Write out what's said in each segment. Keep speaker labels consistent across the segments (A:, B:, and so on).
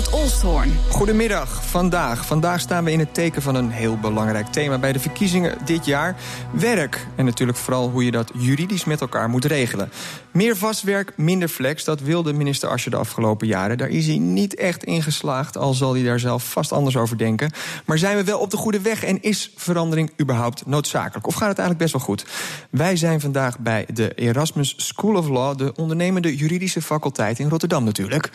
A: Ronald Olsthoorn.
B: Goedemiddag, vandaag. Vandaag staan we in het teken van een heel belangrijk thema bij de verkiezingen dit jaar. Werk. En natuurlijk vooral hoe je dat juridisch met elkaar moet regelen. Meer vastwerk, minder flex, dat wilde minister Asje de afgelopen jaren. Daar is hij niet echt in geslaagd, al zal hij daar zelf vast anders over denken. Maar zijn we wel op de goede weg en is verandering überhaupt noodzakelijk? Of gaat het eigenlijk best wel goed? Wij zijn vandaag bij de Erasmus School of Law, de ondernemende juridische faculteit in Rotterdam natuurlijk.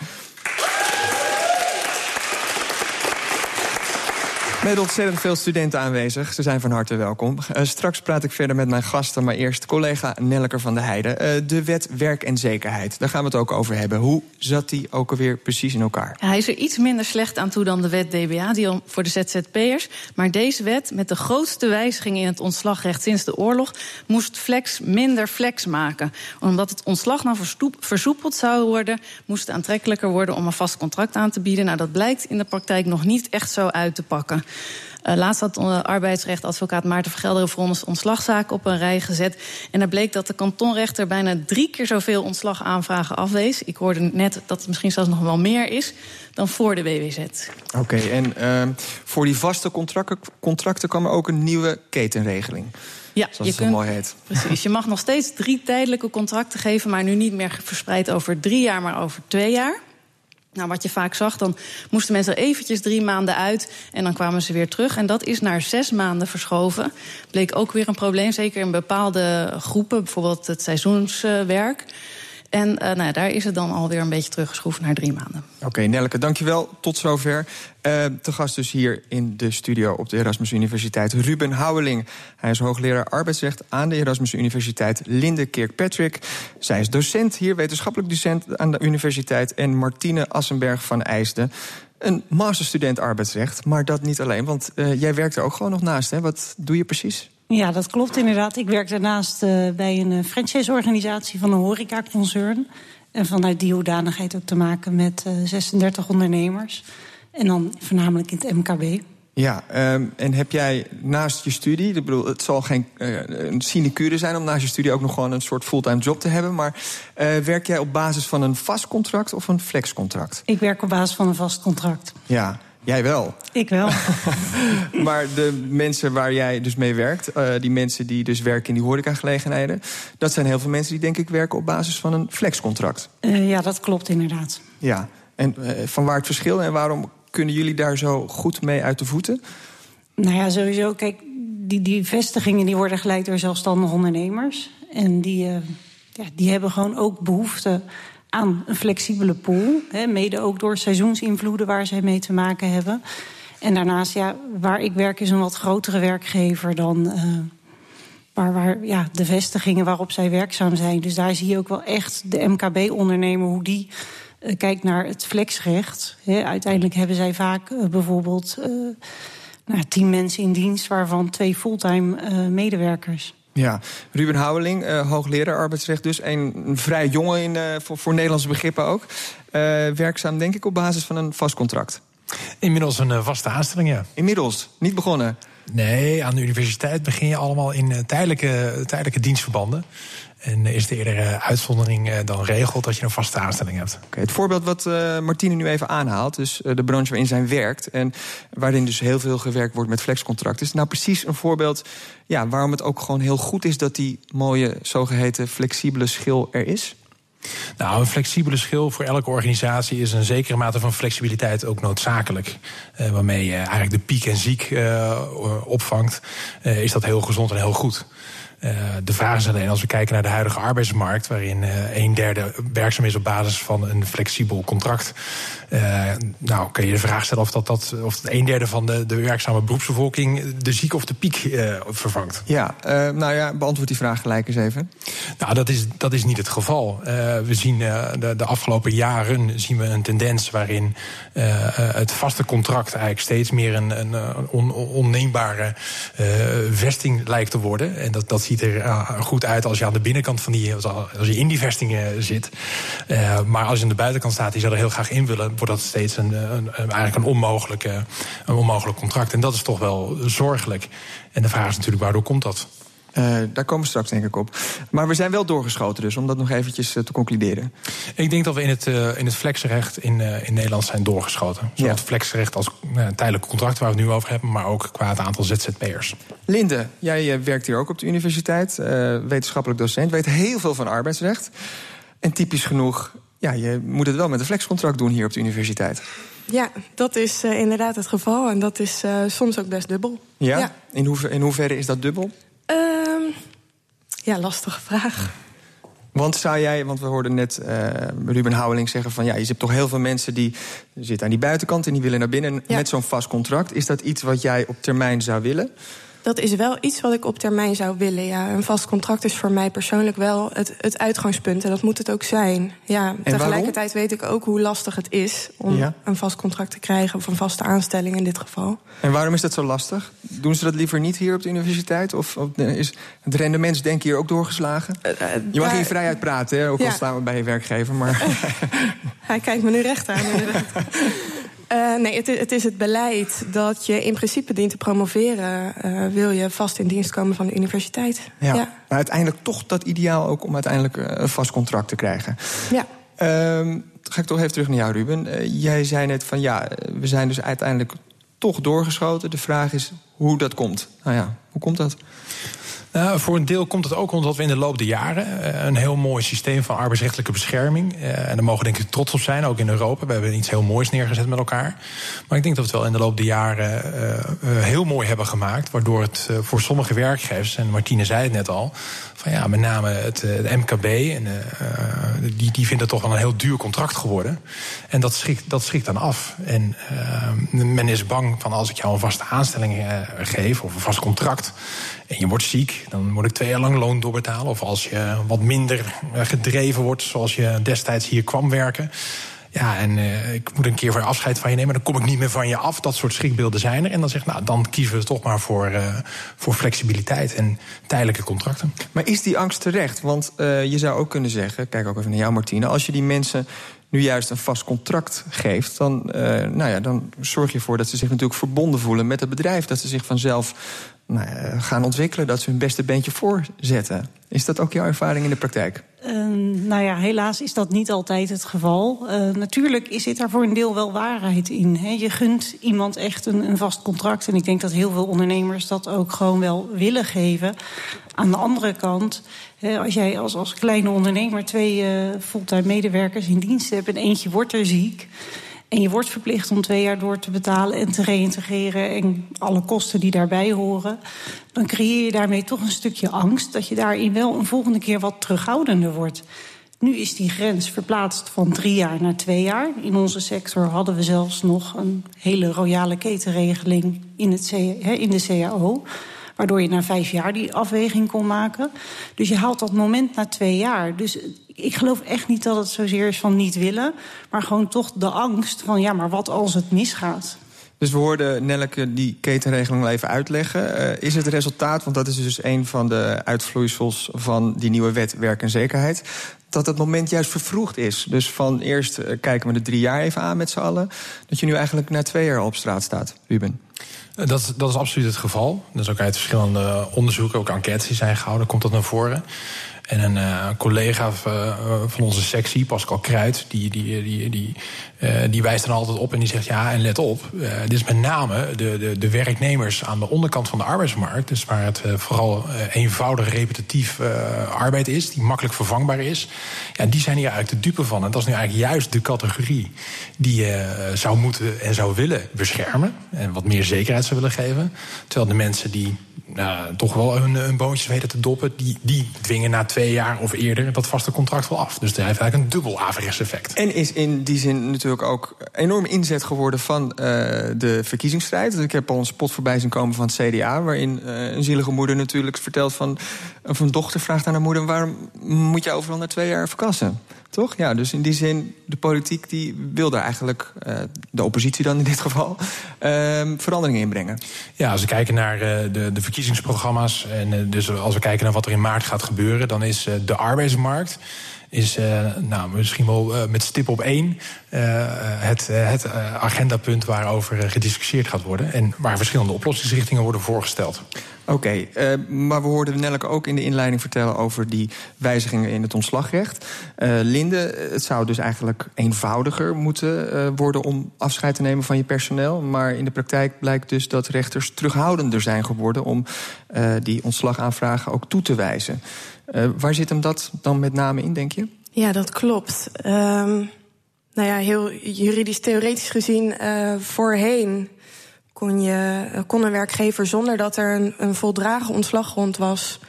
B: Met ontzettend veel studenten aanwezig. Ze zijn van harte welkom. Uh, straks praat ik verder met mijn gasten, maar eerst collega Nelleker van de Heijden. Uh, de wet werk en zekerheid, daar gaan we het ook over hebben. Hoe zat die ook alweer precies in elkaar?
C: Hij is er iets minder slecht aan toe dan de wet DBA, die voor de ZZP'ers. Maar deze wet, met de grootste wijzigingen in het ontslagrecht sinds de oorlog, moest flex minder flex maken. Omdat het ontslag nou versoepeld zou worden, moest het aantrekkelijker worden om een vast contract aan te bieden. Nou, dat blijkt in de praktijk nog niet echt zo uit te pakken. Uh, laatst had uh, arbeidsrechtadvocaat Maarten Vergelderen voor ons ontslagzaak op een rij gezet. En er bleek dat de kantonrechter bijna drie keer zoveel ontslagaanvragen afwees. Ik hoorde net dat het misschien zelfs nog wel meer is dan voor de WWZ.
B: Oké, okay, en uh, voor die vaste contracten, contracten kwam er ook een nieuwe ketenregeling.
C: Ja,
B: Zoals
C: je
B: het mooi heet.
C: Precies. Je mag nog steeds drie tijdelijke contracten geven, maar nu niet meer verspreid over drie jaar, maar over twee jaar. Nou, wat je vaak zag, dan moesten mensen eventjes drie maanden uit en dan kwamen ze weer terug. En dat is naar zes maanden verschoven. Bleek ook weer een probleem, zeker in bepaalde groepen, bijvoorbeeld het seizoenswerk. En uh, nou daar is het dan alweer een beetje teruggeschroefd naar drie maanden.
B: Oké, Nelke, dankjewel. Tot zover. Uh, te gast dus hier in de studio op de Erasmus Universiteit Ruben Houweling. Hij is hoogleraar arbeidsrecht aan de Erasmus Universiteit Linde Kirkpatrick. Zij is docent hier, wetenschappelijk docent aan de universiteit. En Martine Assenberg van IJsden. Een masterstudent arbeidsrecht, maar dat niet alleen. Want uh, jij werkt er ook gewoon nog naast. Hè? Wat doe je precies?
D: Ja, dat klopt inderdaad. Ik werk daarnaast uh, bij een franchise-organisatie van een horecaconcern. En vanuit die hoedanigheid ook te maken met uh, 36 ondernemers. En dan voornamelijk in het MKB.
B: Ja, um, en heb jij naast je studie, ik bedoel, het zal geen uh, een sinecure zijn om naast je studie ook nog gewoon een soort fulltime job te hebben, maar uh, werk jij op basis van een vast contract of een flexcontract?
D: Ik werk op basis van een vast contract.
B: Ja, Jij wel.
D: Ik wel.
B: maar de mensen waar jij dus mee werkt, uh, die mensen die dus werken in die horecagelegenheden, dat zijn heel veel mensen die denk ik werken op basis van een flexcontract.
D: Uh, ja, dat klopt inderdaad.
B: Ja, en uh, van waar het verschil en waarom kunnen jullie daar zo goed mee uit de voeten?
D: Nou ja, sowieso, kijk, die, die vestigingen die worden geleid door zelfstandige ondernemers. En die, ja, die hebben gewoon ook behoefte aan een flexibele pool. Hè, mede ook door seizoensinvloeden waar zij mee te maken hebben. En daarnaast, ja, waar ik werk is een wat grotere werkgever dan uh, waar, waar ja, de vestigingen waarop zij werkzaam zijn. Dus daar zie je ook wel echt de MKB-ondernemer hoe die uh, kijkt naar het flexrecht. Hè, uiteindelijk hebben zij vaak uh, bijvoorbeeld nou, tien mensen in dienst, waarvan twee fulltime medewerkers.
B: Ja, Ruben Houweling, uh, hoogleraar arbeidsrecht dus. Een, een vrij jongen in, uh, voor, voor Nederlandse begrippen ook. Uh, werkzaam denk ik op basis van een vast contract.
E: Inmiddels een vaste aanstelling, ja.
B: Inmiddels, niet begonnen?
E: Nee, aan de universiteit begin je allemaal in tijdelijke, tijdelijke dienstverbanden. En is de eerdere uitzondering dan regelt dat je een vaste aanstelling hebt.
B: Het voorbeeld wat uh, Martine nu even aanhaalt, dus de branche waarin zij werkt... en waarin dus heel veel gewerkt wordt met flexcontracten... is nou precies een voorbeeld ja, waarom het ook gewoon heel goed is... dat die mooie zogeheten flexibele schil er is?
E: Nou, een flexibele schil voor elke organisatie is een zekere mate van flexibiliteit ook noodzakelijk. Uh, waarmee je eigenlijk de piek en ziek uh, opvangt, uh, is dat heel gezond en heel goed. De vraag is alleen, als we kijken naar de huidige arbeidsmarkt, waarin een derde werkzaam is op basis van een flexibel contract. Nou, kun je de vraag stellen of dat, dat, of dat een derde van de, de werkzame beroepsbevolking de ziek of de piek vervangt.
B: Ja, nou ja, beantwoord die vraag gelijk eens even.
E: Nou, dat is, dat is niet het geval. we zien de, de afgelopen jaren zien we een tendens waarin het vaste contract eigenlijk steeds meer een, een on, onneembare vesting lijkt te worden. En dat, dat ziet er goed uit als je aan de binnenkant van die, als je in die vestingen zit. maar als je aan de buitenkant staat, die zou er heel graag in willen, wordt dat steeds een, een, eigenlijk een, onmogelijke, een onmogelijk contract. En dat is toch wel zorgelijk. En de vraag is natuurlijk, waardoor komt dat?
B: Uh, daar komen we straks denk ik op. Maar we zijn wel doorgeschoten dus, om dat nog eventjes uh, te concluderen.
E: Ik denk dat we in het, uh, in het flexrecht in, in Nederland zijn doorgeschoten. Zowel ja. het flexrecht als tijdelijke contract waar we het nu over hebben... maar ook qua het aantal ZZP'ers.
B: Linde, jij werkt hier ook op de universiteit. wetenschappelijk docent, weet heel veel van arbeidsrecht. En typisch genoeg, ja, je moet het wel met een flexcontract doen hier op de universiteit.
F: Ja, dat is inderdaad het geval. En dat is soms ook best dubbel.
B: Ja? ja. In, hoever, in hoeverre is dat dubbel?
F: Ehm, ja, lastige vraag.
B: Want zou jij, want we hoorden net uh, Ruben Houweling zeggen van ja, je hebt toch heel veel mensen die zitten aan die buitenkant en die willen naar binnen met zo'n vast contract. Is dat iets wat jij op termijn zou willen?
F: Dat is wel iets wat ik op termijn zou willen. Ja, een vast contract is voor mij persoonlijk wel het, het uitgangspunt. En dat moet het ook zijn. Ja, tegelijkertijd weet ik ook hoe lastig het is om een vast contract te krijgen. Of een vaste aanstelling in dit geval.
B: En waarom is dat zo lastig? Doen ze dat liever niet hier op de universiteit? Of, is het rendement denk hier ook doorgeslagen? Uh, uh, je mag hier vrijheid praten, hè? ook al staan we bij je werkgever. Maar...
F: Hij kijkt me nu recht aan, inderdaad. Uh, nee, het, het, is het beleid dat je in principe dient te promoveren. Uh, wil je vast in dienst komen van de universiteit.
B: Ja, ja. Maar uiteindelijk toch dat ideaal ook om uiteindelijk eh, een vast contract te krijgen.
F: Ja.
B: Uh, ga ik toch even terug naar jou, Ruben. jij zei net van ja, we zijn dus uiteindelijk toch doorgeschoten. De vraag is hoe dat komt. Nou ja, hoe komt dat?
E: Uh, voor een deel komt het ook omdat we in de loop der jaren uh, een heel mooi systeem van arbeidsrechtelijke bescherming. Uh, en daar mogen denk ik trots op zijn, ook in Europa. We hebben iets heel moois neergezet met elkaar. Maar ik denk dat we het wel in de loop der jaren heel mooi hebben gemaakt. Waardoor het voor sommige werkgevers, en Martine zei het net al, van ja, met name het, MKB, en, die, die vindt het toch wel een heel duur contract geworden. En dat schrikt, dat schrikt dan af. En men is bang van als ik jou een vaste aanstelling geef of een vast contract en je wordt ziek, dan moet ik twee jaar lang loon doorbetalen. Of als je wat minder eh, gedreven wordt, zoals je destijds hier kwam werken. Ja, en uh, ik moet een keer voor afscheid van je nemen, dan kom ik niet meer van je af. Dat soort schrikbeelden zijn er. En dan zeg nou, dan kiezen we toch maar voor, uh, voor flexibiliteit en tijdelijke contracten.
B: Maar is die angst terecht? Want je zou ook kunnen zeggen, kijk ook even naar jou, Martine, als je die mensen nu juist een vast contract geeft, dan, nou ja, dan zorg je ervoor dat ze zich natuurlijk verbonden voelen met het bedrijf. Dat ze zich vanzelf gaan ontwikkelen, dat ze hun beste beentje voorzetten. Is dat ook jouw ervaring in de praktijk?
D: Uh, nou ja, helaas is dat niet altijd het geval. Uh, natuurlijk zit daar voor een deel wel waarheid in. Hè. Je gunt iemand echt een, een, vast contract. En ik denk dat heel veel ondernemers dat ook gewoon wel willen geven. Aan de andere kant, hè, als jij als, als kleine ondernemer twee uh, fulltime medewerkers in dienst hebt en eentje wordt er ziek. En je wordt verplicht om twee jaar door te betalen en te reïntegreren en alle kosten die daarbij horen. Dan creëer je daarmee toch een stukje angst dat je daarin wel een volgende keer wat terughoudender wordt. Nu is die grens verplaatst van drie jaar naar twee jaar. In onze sector hadden we zelfs nog een hele royale ketenregeling in, het, in de CAO. Waardoor je na vijf jaar die afweging kon maken. Dus je haalt dat moment na twee jaar. Dus ik geloof echt niet dat het zozeer is van niet willen. Maar gewoon toch de angst van ja, maar wat als het misgaat?
B: Dus we hoorden Nelleke die ketenregeling wel even uitleggen. Uh, is het resultaat, want dat is dus een van de uitvloeisels van die nieuwe wet werk en zekerheid, dat het moment juist vervroegd is. Dus van eerst uh, kijken we de drie jaar even aan met z'n allen, dat je nu eigenlijk na twee jaar op straat staat, Ruben.
E: Dat, dat is absoluut het geval. Dat is ook uit verschillende onderzoeken, ook enquêtes die zijn gehouden, komt dat naar voren. En een uh, collega uh, van onze sectie, Pascal Kruid, die, die, die, die, die wijst dan altijd op en die zegt: ja, en let op, dit is met name de, de, de werknemers aan de onderkant van de arbeidsmarkt, dus waar het vooral eenvoudig repetitief arbeid is, die makkelijk vervangbaar is, ja, die zijn hier eigenlijk de dupe van. En dat is nu eigenlijk juist de categorie die je zou moeten en zou willen beschermen en wat meer zekerheid zou willen geven. Terwijl de mensen die nou, toch wel hun, hun boontjes weten te doppen, die, die dwingen na twee jaar of eerder dat vaste contract wel af. Dus hij heeft eigenlijk een dubbel averechts effect.
B: En is in die zin natuurlijk ook enorm inzet geworden van uh, de verkiezingsstrijd. Ik heb al een spot voorbij zien komen van het CDA, waarin uh, een zielige moeder natuurlijk vertelt van. een dochter vraagt aan haar moeder: waarom moet je overal na twee jaar verkassen? Toch? Ja, dus in die zin, de politiek die wil daar eigenlijk, uh, de oppositie dan in dit geval, uh, verandering in brengen.
E: Ja, als we kijken naar de, de verkiezingsprogramma's, en dus als we kijken naar wat er in maart gaat gebeuren, dan is de arbeidsmarkt is uh, nou, misschien wel uh, met stip op één uh, het, het agendapunt waarover gediscussieerd gaat worden. En waar verschillende oplossingsrichtingen worden voorgesteld.
B: Oké, maar we hoorden Nelleke ook in de inleiding vertellen over die wijzigingen in het ontslagrecht. Linde, het zou dus eigenlijk eenvoudiger moeten worden om afscheid te nemen van je personeel. Maar in de praktijk blijkt dus dat rechters terughoudender zijn geworden om die ontslagaanvragen ook toe te wijzen. Uh, waar zit hem dat dan met name in, denk je?
F: Ja, dat klopt. Um, nou ja, heel juridisch theoretisch gezien, uh, voorheen kon, je, kon een werkgever zonder dat er een, een voldragen ontslaggrond was,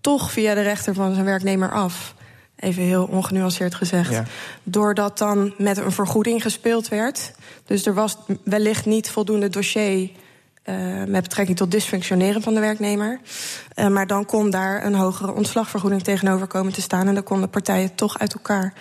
F: toch via de rechter van zijn werknemer af. Even heel ongenuanceerd gezegd. Ja. Doordat dan met een vergoeding gespeeld werd. Dus er was wellicht niet voldoende dossier uh, met betrekking tot dysfunctioneren van de werknemer. Uh, maar dan kon daar een hogere ontslagvergoeding tegenover komen te staan. En dan konden partijen toch uit elkaar.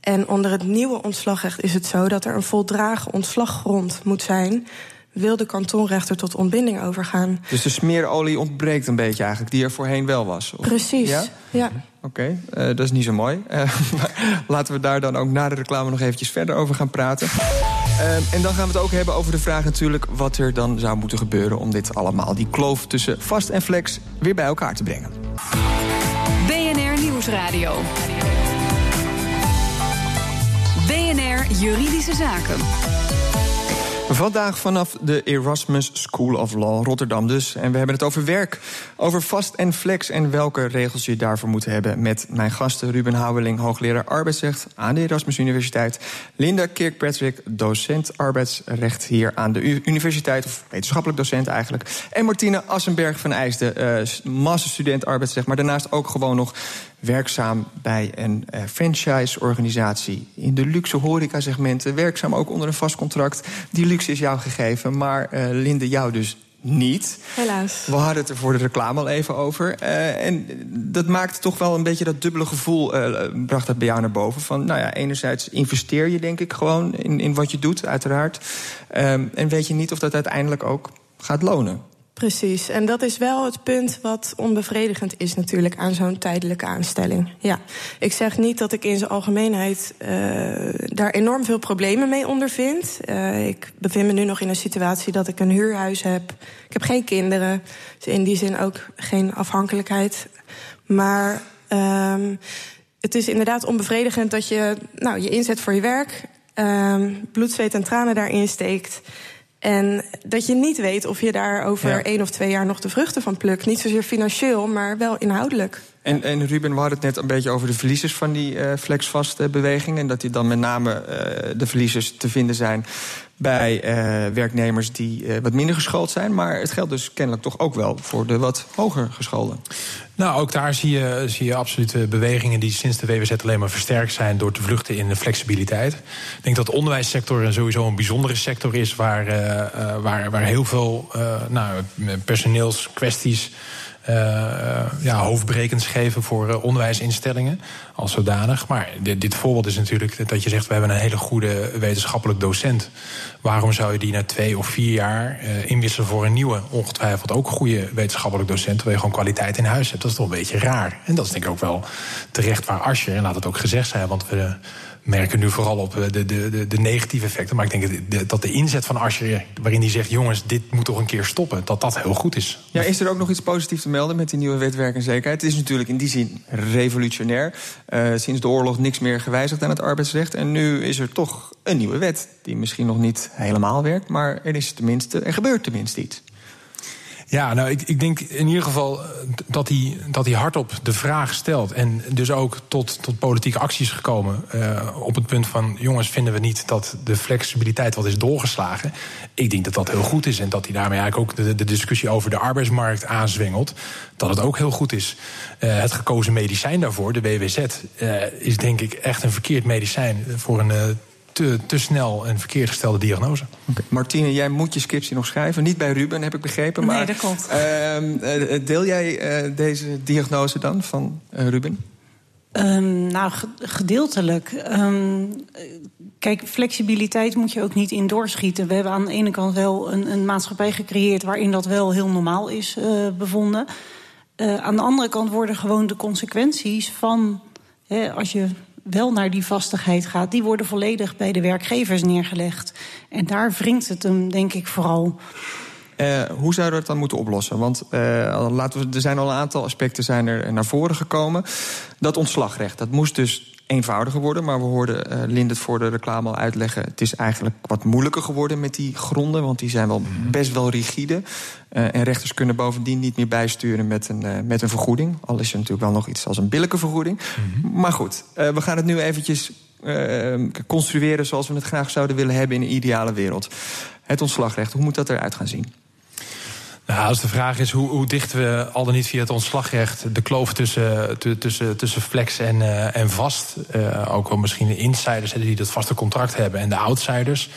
F: En onder het nieuwe ontslagrecht is het zo dat er een voldragen ontslaggrond moet zijn. Wil de kantonrechter tot ontbinding overgaan?
B: Dus de smeerolie ontbreekt een beetje eigenlijk, die er voorheen wel was.
F: Of? Precies. Ja. ja.
B: Oké, okay, uh, dat is niet zo mooi. laten we daar dan ook na de reclame nog eventjes verder over gaan praten. Uh, en dan gaan we het ook hebben over de vraag natuurlijk... wat er dan zou moeten gebeuren om dit allemaal... die kloof tussen vast en flex weer bij elkaar te brengen.
A: BNR Nieuwsradio. BNR Juridische Zaken.
B: Vandaag vanaf de Erasmus School of Law Rotterdam dus. En we hebben het over werk, over vast en flex... en welke regels je daarvoor moet hebben... met mijn gasten Ruben Houweling, hoogleraar arbeidsrecht... aan de Erasmus Universiteit. Linda Kirkpatrick, docent arbeidsrecht hier aan de universiteit... of wetenschappelijk docent eigenlijk. En Martine Assenberg van IJsden, uh, masterstudent arbeidsrecht... maar daarnaast ook gewoon nog werkzaam bij een uh, franchise-organisatie in de luxe horeca-segmenten. Werkzaam ook onder een vast contract. Die luxe is jou gegeven, maar uh, Linde, jou dus niet.
F: Helaas.
B: We hadden het er voor de reclame al even over. Uh, en dat maakt toch wel een beetje dat dubbele gevoel, bracht dat bij jou naar boven. Van, nou ja, enerzijds investeer je denk ik gewoon in, in wat je doet, uiteraard. Um, en weet je niet of dat uiteindelijk ook gaat lonen.
F: Precies, en dat is wel het punt wat onbevredigend is natuurlijk aan zo'n tijdelijke aanstelling. Ja, ik zeg niet dat ik in zijn algemeenheid uh, daar enorm veel problemen mee ondervind. Uh, ik bevind me nu nog in een situatie dat ik een huurhuis heb. Ik heb geen kinderen, dus in die zin ook geen afhankelijkheid. Maar um, het is inderdaad onbevredigend dat je nou, je inzet voor je werk, um, bloed, zweet en tranen daarin steekt. En dat je niet weet of je daar over ja. één of twee jaar nog de vruchten van plukt. Niet zozeer financieel, maar wel inhoudelijk.
B: En, en Ruben, we hadden het net een beetje over de verliezers van die uh, flexvaste beweging. En dat die dan met name uh, de verliezers te vinden zijn bij uh, werknemers die uh, wat minder geschoold zijn. Maar het geldt dus kennelijk toch ook wel voor de wat hoger gescholden.
E: Nou, ook daar zie je, zie je absoluut bewegingen die sinds de WWZ alleen maar versterkt zijn door te vluchten in de flexibiliteit. Ik denk dat de onderwijssector sowieso een bijzondere sector is waar, uh, waar, waar heel veel nou, personeelskwesties ja, hoofdbrekens geven voor uh, onderwijsinstellingen als zodanig. Maar dit, dit, voorbeeld is natuurlijk dat je zegt... we hebben een hele goede wetenschappelijk docent. Waarom zou je die na twee of vier jaar inwisselen voor een nieuwe... ongetwijfeld ook goede wetenschappelijk docent... terwijl je gewoon kwaliteit in huis hebt? Dat is toch een beetje raar. En dat is denk ik ook wel terecht waar Asje, en laat het ook gezegd zijn... want we merken nu vooral op de, de, de, de negatieve effecten. Maar ik denk dat de inzet van Asscher, waarin hij zegt... jongens, dit moet toch een keer stoppen, dat dat heel goed is.
B: Ja, is er ook nog iets positiefs te melden met die nieuwe wet werk en zekerheid? Het is natuurlijk in die zin revolutionair. Uh, sinds de oorlog niks meer gewijzigd aan het arbeidsrecht. En nu is er toch een nieuwe wet, die misschien nog niet helemaal werkt... maar er, is tenminste, er gebeurt tenminste iets.
E: Ja, nou, ik, ik denk in ieder geval eh, dat hij, dat hij hardop de vraag stelt. En dus ook tot, tot politieke acties gekomen. Uh, op het punt van: jongens, vinden we niet dat de flexibiliteit wat is doorgeslagen? Ik denk dat dat heel goed is. En dat hij daarmee eigenlijk ook de, de discussie over de arbeidsmarkt aanzwengelt. Dat het ook heel goed is. Uh, het gekozen medicijn daarvoor, de WWZ, is denk ik echt een verkeerd medicijn voor een te, te snel een verkeerd gestelde diagnose.
B: Okay. Martine, jij moet je scriptie nog schrijven. Niet bij Ruben, heb ik begrepen.
C: Maar,
B: nee,
C: dat komt.
B: Uh, deel jij uh, deze diagnose dan van uh, Ruben?
D: Um, nou, gedeeltelijk. Um, kijk, flexibiliteit moet je ook niet in doorschieten. We hebben aan de ene kant wel een, een maatschappij gecreëerd waarin dat wel heel normaal is uh, bevonden. Uh, aan de andere kant worden gewoon de consequenties van. Hè, als je wel naar die vastigheid gaat, die worden volledig bij de werkgevers neergelegd. En daar wringt het hem, denk ik, vooral.
B: Uh, hoe zouden we het dan moeten oplossen? Want uh, laten we, er zijn al een aantal aspecten zijn er naar voren gekomen. Dat ontslagrecht, dat moest dus eenvoudiger worden. Maar we hoorden uh, Lindert voor de reclame al uitleggen... het is eigenlijk wat moeilijker geworden met die gronden... want die zijn wel best wel rigide. Uh, en rechters kunnen bovendien niet meer bijsturen met een, uh, met een vergoeding. Al is er natuurlijk wel nog iets als een billijke vergoeding. Mm -hmm. Maar goed, we gaan het nu eventjes construeren... zoals we het graag zouden willen hebben in een ideale wereld. Het ontslagrecht, hoe moet dat eruit gaan zien?
E: Nou, als de vraag is hoe, hoe dichten we al dan niet via het ontslagrecht de kloof tussen, tussen, tussen flex en, uh, en vast. Uh, ook wel misschien de insiders die dat vaste contract hebben en de outsiders.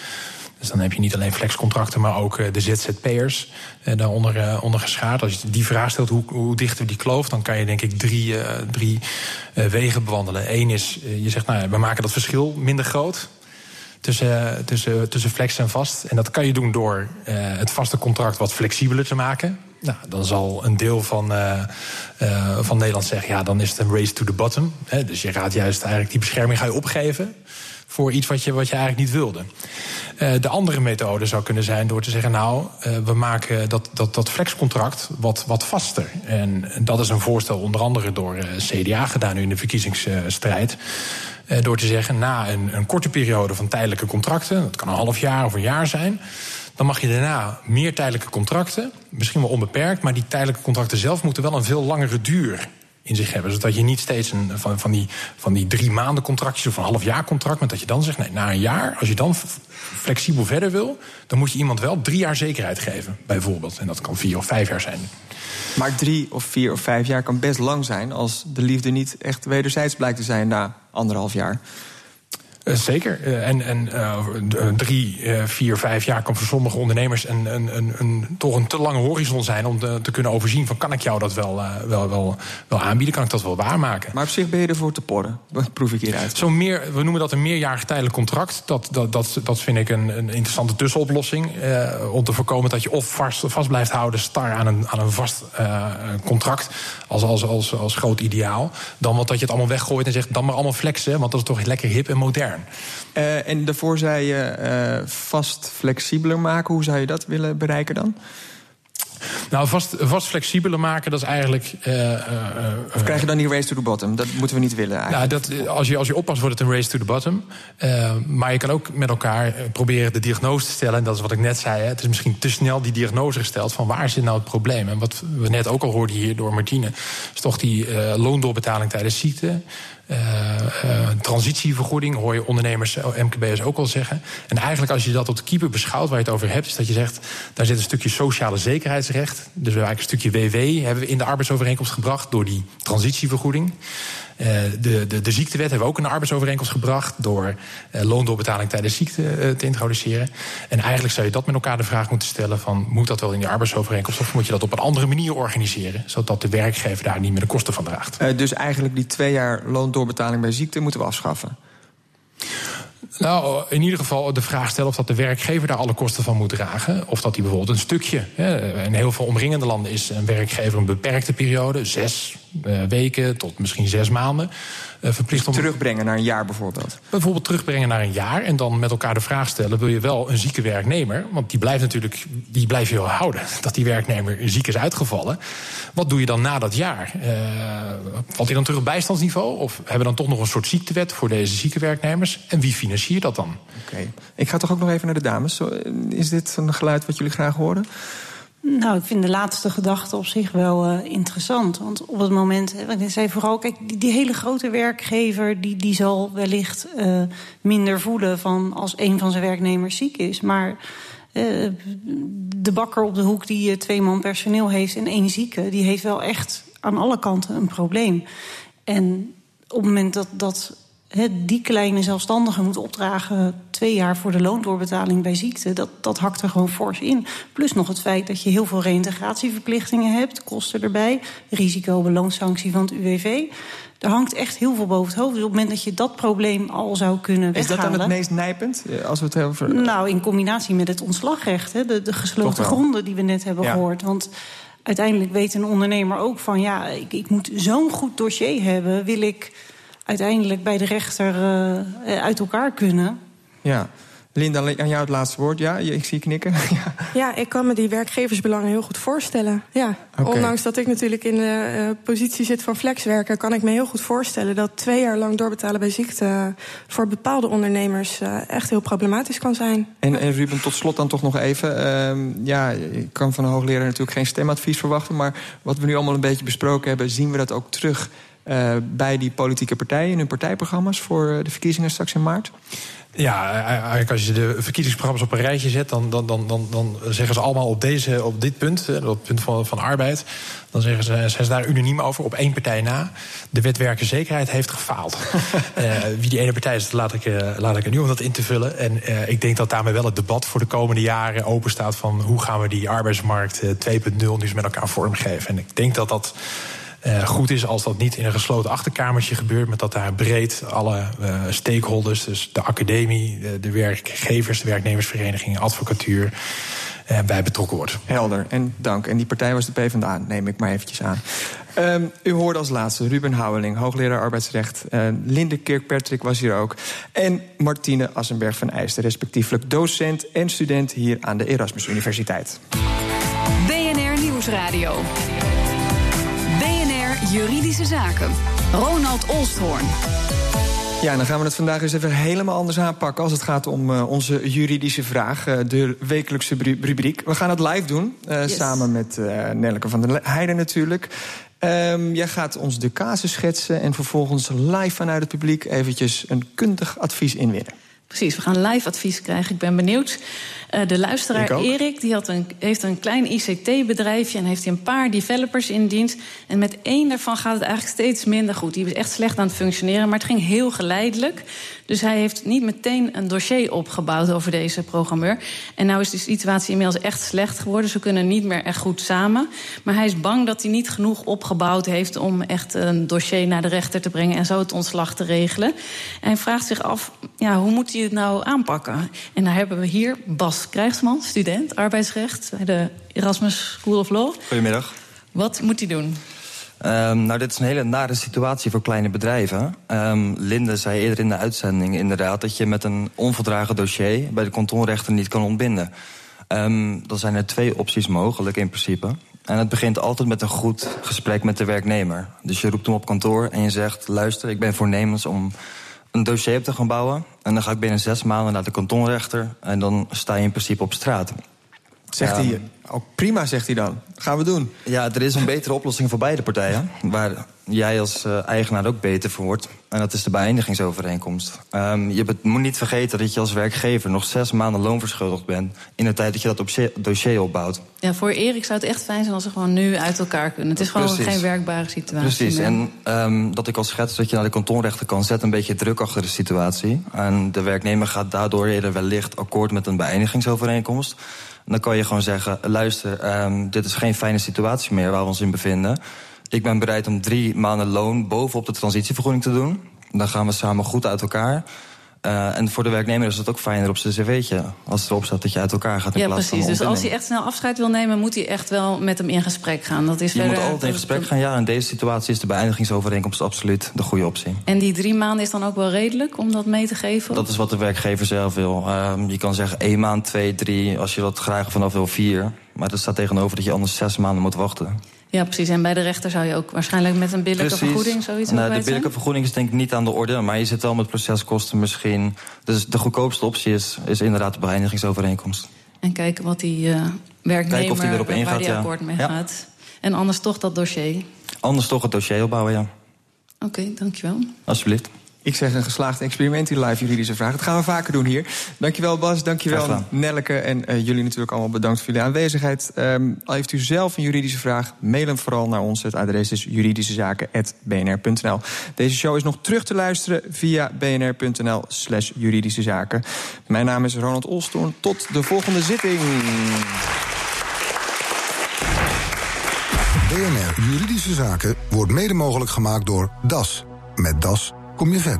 E: Dus dan heb je niet alleen flexcontracten, maar ook uh, de ZZP'ers daaronder onder geschaard. Als je die vraag stelt, hoe, hoe dichten we die kloof... dan kan je denk ik drie, drie wegen bewandelen. Eén is, je zegt, nou, we maken dat verschil minder groot tussen, tussen, flex en vast. En dat kan je doen door uh, het vaste contract wat flexibeler te maken. Nou, dan zal een deel van, uh, uh, van Nederland zeggen... ja, dan is het een race to the bottom. Dus je gaat juist eigenlijk die bescherming ga je opgeven... voor iets wat je, wat je eigenlijk niet wilde. Uh, de andere methode zou kunnen zijn door te zeggen... nou, we maken dat, dat, dat flexcontract wat, wat vaster. En dat is een voorstel onder andere door CDA gedaan... nu in de verkiezingsstrijd door te zeggen, na een, een, korte periode van tijdelijke contracten, dat kan een half jaar of een jaar zijn, dan mag je daarna meer tijdelijke contracten, misschien wel onbeperkt, maar die tijdelijke contracten zelf moeten wel een veel langere duur in zich hebben. Zodat je niet steeds een, van, van, die, van die drie maanden contractjes of een half jaar contract, maar dat je dan zegt, nee, na een jaar, als je dan flexibel verder wil, dan moet je iemand wel drie jaar zekerheid geven, bijvoorbeeld. En dat kan vier of vijf jaar zijn.
B: Maar drie of vier of vijf jaar kan best lang zijn als de liefde niet echt wederzijds blijkt te zijn na anderhalf jaar.
E: Uh, zeker. Uh, en en uh, drie, vier, vijf jaar kan voor sommige ondernemers een, een, een, een, toch een te lange horizon zijn om te, te kunnen overzien van kan ik jou dat wel, wel, wel, wel aanbieden, kan ik dat wel waarmaken.
B: Maar op zich ben je ervoor te porren, wat proef ik hieruit.
E: Zo meer, we noemen dat een meerjarig tijdelijk contract. Dat, dat, dat, dat vind ik een, een interessante tussenoplossing. om te voorkomen dat je of vast, vast blijft houden, star aan een, aan een vast contract als, als, als, als groot ideaal. Dan wat dat je het allemaal weggooit en zegt dan maar allemaal flexen, want dat is toch lekker hip en modern.
B: Uh, en daarvoor zei je uh, vast flexibeler maken. Hoe zou je dat willen bereiken dan?
E: Nou, vast, vast flexibeler maken, dat is eigenlijk. Uh, uh,
B: of krijg je dan die race to the bottom? Dat moeten we niet willen. Eigenlijk.
E: Nou, dat, als, je, als je oppast, wordt het een race to the bottom. Maar je kan ook met elkaar proberen de diagnose te stellen. En dat is wat ik net zei. Hè. Het is misschien te snel die diagnose gesteld van waar zit nou het probleem. En wat we net ook al hoorden hier door Martine, is toch die loondoorbetaling tijdens ziekte. Uh, uh, transitievergoeding hoor je ondernemers, MKB'ers ook al zeggen. En eigenlijk als je dat de keeper beschouwt, waar je het over hebt, is dat je zegt, daar zit een stukje sociale zekerheidsrecht. Dus we eigenlijk een stukje WW hebben we in de arbeidsovereenkomst gebracht door die transitievergoeding. Uh, de, de, de ziektewet hebben we ook in de arbeidsovereenkomst gebracht door uh, loondoorbetaling tijdens ziekte uh, te introduceren. En eigenlijk zou je dat met elkaar de vraag moeten stellen van moet dat wel in die arbeidsovereenkomst of moet je dat op een andere manier organiseren, zodat de werkgever daar niet meer de kosten van draagt.
B: dus eigenlijk die twee jaar loondoorbetaling bij ziekte moeten we afschaffen.
E: Nou, in ieder geval de vraag stellen of dat de werkgever daar alle kosten van moet dragen. Of dat hij bijvoorbeeld een stukje. Hè, in heel veel omringende landen is een werkgever een beperkte periode, zes uh, weken tot misschien zes maanden. Uh, verplicht
B: om... Terugbrengen naar een jaar bijvoorbeeld?
E: Bijvoorbeeld terugbrengen naar een jaar en dan met elkaar de vraag stellen: wil je wel een zieke werknemer? Want die blijft natuurlijk, die blijf je wel houden. Dat die werknemer ziek is uitgevallen. Wat doe je dan na dat jaar? Uh, valt hij dan terug op bijstandsniveau? Of hebben we dan toch nog een soort ziektewet voor deze zieke werknemers? En wie financiert dat dan?
B: Oké. Okay. Ik ga toch ook nog even naar de dames. Is dit een geluid wat jullie graag horen?
D: Nou, ik vind de laatste gedachte op zich wel uh, interessant. Want op het moment, want ik zei vooral, kijk, die, hele grote werkgever, die, die zal wellicht uh, minder voelen van als een van zijn werknemers ziek is. Maar uh, de bakker op de hoek die twee man personeel heeft en één zieke, die heeft wel echt aan alle kanten een probleem. En op het moment dat, dat die kleine zelfstandige moet opdragen twee jaar voor de loondoorbetaling bij ziekte, dat, dat hakt er gewoon fors in. Plus nog het feit dat je heel veel reïntegratieverplichtingen hebt, kosten erbij, risico, beloonsanctie van het UWV. Er hangt echt heel veel boven het hoofd. Dus op het moment dat je dat probleem al zou kunnen weghalen...
B: Is dat dan het meest nijpend? Als we het over...
D: Nou, in combinatie met het ontslagrecht. Hè, de, de gesloten gronden die we net hebben gehoord. Want uiteindelijk weet een ondernemer ook van... ja, ik, ik moet zo'n goed dossier hebben, wil ik uiteindelijk bij de rechter uh, uit elkaar kunnen.
B: Ja. Linda, aan jou het laatste woord. Ja, ik zie knikken.
F: ja. ja, ik kan me die werkgeversbelangen heel goed voorstellen. Ja. Ondanks dat ik natuurlijk in de uh, positie zit van flexwerker... kan ik me heel goed voorstellen dat twee jaar lang doorbetalen bij ziekte... voor bepaalde ondernemers uh, echt heel problematisch kan zijn.
B: En, en, Ruben, tot slot dan toch nog even. Uh, ja, ik kan van een hoogleraar natuurlijk geen stemadvies verwachten... maar wat we nu allemaal een beetje besproken hebben... zien we dat ook terug uh, bij die politieke partijen in hun partijprogramma's voor eh, de verkiezingen straks in maart?
E: Ja, eigenlijk als je de verkiezingsprogramma's op een rijtje zet, dan, dan, dan, dan, dan zeggen ze allemaal op, deze, op dit punt, op het punt van, van arbeid, dan zeggen ze, zijn ze daar unaniem over, op één partij na. De wet werkenzekerheid heeft gefaald. uh, wie die ene partij is, laat ik, laat ik er nu om dat in te vullen. En uh, ik denk dat daarmee wel het debat voor de komende jaren open staat van hoe gaan we die arbeidsmarkt 2.0 nu eens met elkaar vormgeven. En ik denk dat dat uh, goed is als dat niet in een gesloten achterkamertje gebeurt, maar dat daar breed alle uh, stakeholders, dus de academie, de, de, werkgevers, de werknemersverenigingen, advocatuur, uh, bij betrokken wordt.
B: Helder en dank. En die partij was de PvdA, neem ik maar eventjes aan. Um, u hoorde als laatste Ruben Houweling, hoogleraar arbeidsrecht. Uh, Linde Kirkpatrick was hier ook. En Martine Assenberg van Eijsten, respectievelijk docent en student hier aan de Erasmus Universiteit.
A: BNR Nieuwsradio. Juridische Zaken. Ronald Olsthoorn.
B: Ja, dan gaan we het vandaag eens even helemaal anders aanpakken... als het gaat om uh, onze juridische vraag, uh, de wekelijkse rubriek. We gaan het live doen, uh, yes. samen met Nelleke van der Heijden natuurlijk. Um, jij gaat ons de casus schetsen... en vervolgens live vanuit het publiek eventjes een kundig advies inwinnen.
C: Precies, we gaan live advies krijgen. Ik ben benieuwd. Uh, de luisteraar Erik die had een, heeft een klein ICT-bedrijfje en heeft hij een paar developers in dienst. En met één daarvan gaat het eigenlijk steeds minder goed. Die is echt slecht aan het functioneren, maar het ging heel geleidelijk. Dus hij heeft niet meteen een dossier opgebouwd over deze programmeur. En nou is de situatie inmiddels echt slecht geworden. Ze kunnen niet meer echt goed samen. Maar hij is bang dat hij niet genoeg opgebouwd heeft om echt een dossier naar de rechter te brengen en zo het ontslag te regelen. En hij vraagt zich af, ja, hoe moet hij het nou aanpakken? En daar hebben we hier Bas Krijgsman, student arbeidsrecht bij de Erasmus School of Law.
G: Goedemiddag.
C: Wat moet hij doen?
G: Um, nou, dit is een hele nare situatie voor kleine bedrijven. Um, Linde zei eerder in de uitzending inderdaad dat je met een onverdragen dossier bij de kantonrechter niet kan ontbinden. Um, dan zijn er twee opties mogelijk in principe. En het begint altijd met een goed gesprek met de werknemer. Dus je roept hem op kantoor en je zegt: luister, ik ben voornemens om een dossier op te gaan bouwen. En dan ga ik binnen zes maanden naar de kantonrechter. En dan sta je in principe op straat.
B: Zegt hij, ook prima, zegt hij dan. Gaan we doen.
G: Ja, er is een betere oplossing voor beide partijen. Waar jij als uh, eigenaar ook beter voor wordt. En dat is de beëindigingsovereenkomst. Um, je moet niet vergeten dat je als werkgever nog zes maanden loon verschuldigd bent... in de tijd dat je dat dossier opbouwt.
C: Ja, voor Erik zou het echt fijn zijn als ze gewoon nu uit elkaar kunnen. Het is gewoon Precies. geen werkbare situatie
G: Precies, meer. en um, dat ik als schets dat je naar de kantonrechter kan zetten... een beetje druk achter de situatie. En de werknemer gaat daardoor eerder wellicht akkoord met een beëindigingsovereenkomst... Dan kan je gewoon zeggen, luister, um, dit is geen fijne situatie meer waar we ons in bevinden. Ik ben bereid om drie maanden loon bovenop de transitievergoeding te doen. Dan gaan we samen goed uit elkaar. Uh, en voor de werknemer is het ook fijner op zijn cv'tje. Als erop staat dat je uit elkaar gaat in
C: ja,
G: plaats
C: precies.
G: van
C: Dus als hij echt snel afscheid wil nemen... moet hij echt wel met hem in gesprek gaan. Dat is
G: je moet altijd in gesprek gaan, ja. In deze situatie is de beëindigingsovereenkomst absoluut de goede optie.
C: En die drie maanden is dan ook wel redelijk om dat mee te geven?
G: Dat is wat de werkgever zelf wil. Uh, je kan zeggen één maand, twee, drie. Als je dat graag vanaf wil, vier. Maar er staat tegenover dat je anders zes maanden moet wachten.
C: Ja, precies. En bij de rechter zou je ook waarschijnlijk met een billijke precies. vergoeding zoiets
G: nou, De billijke vergoeding is denk ik niet aan de orde, maar je zit wel met proceskosten misschien. Dus de goedkoopste optie is, is inderdaad de beëindigingsovereenkomst.
C: En kijken wat die uh, werknemer
G: kijken of die erop
C: waar
G: ingaat,
C: die
G: ja.
C: akkoord mee
G: Ja.
C: gaat. En anders toch dat dossier.
G: Anders toch het dossier opbouwen, ja.
C: Oké, dankjewel.
G: Alsjeblieft.
B: Ik zeg een geslaagd experiment, die live juridische vraag. Dat gaan we vaker doen hier. Dankjewel Bas, dankjewel. Nelleke. En eh, jullie natuurlijk allemaal bedankt voor jullie aanwezigheid. Ehm, al heeft u zelf een juridische vraag, mail hem vooral naar ons. Het adres is juridischezaken.bnr.nl. Deze show is nog terug te luisteren via bnr.nl slash juridische zaken. Mijn naam is Ronald Olstoorn. Tot de volgende zitting.
H: BNR Juridische Zaken wordt mede mogelijk gemaakt door DAS. Met DAS kom je verder.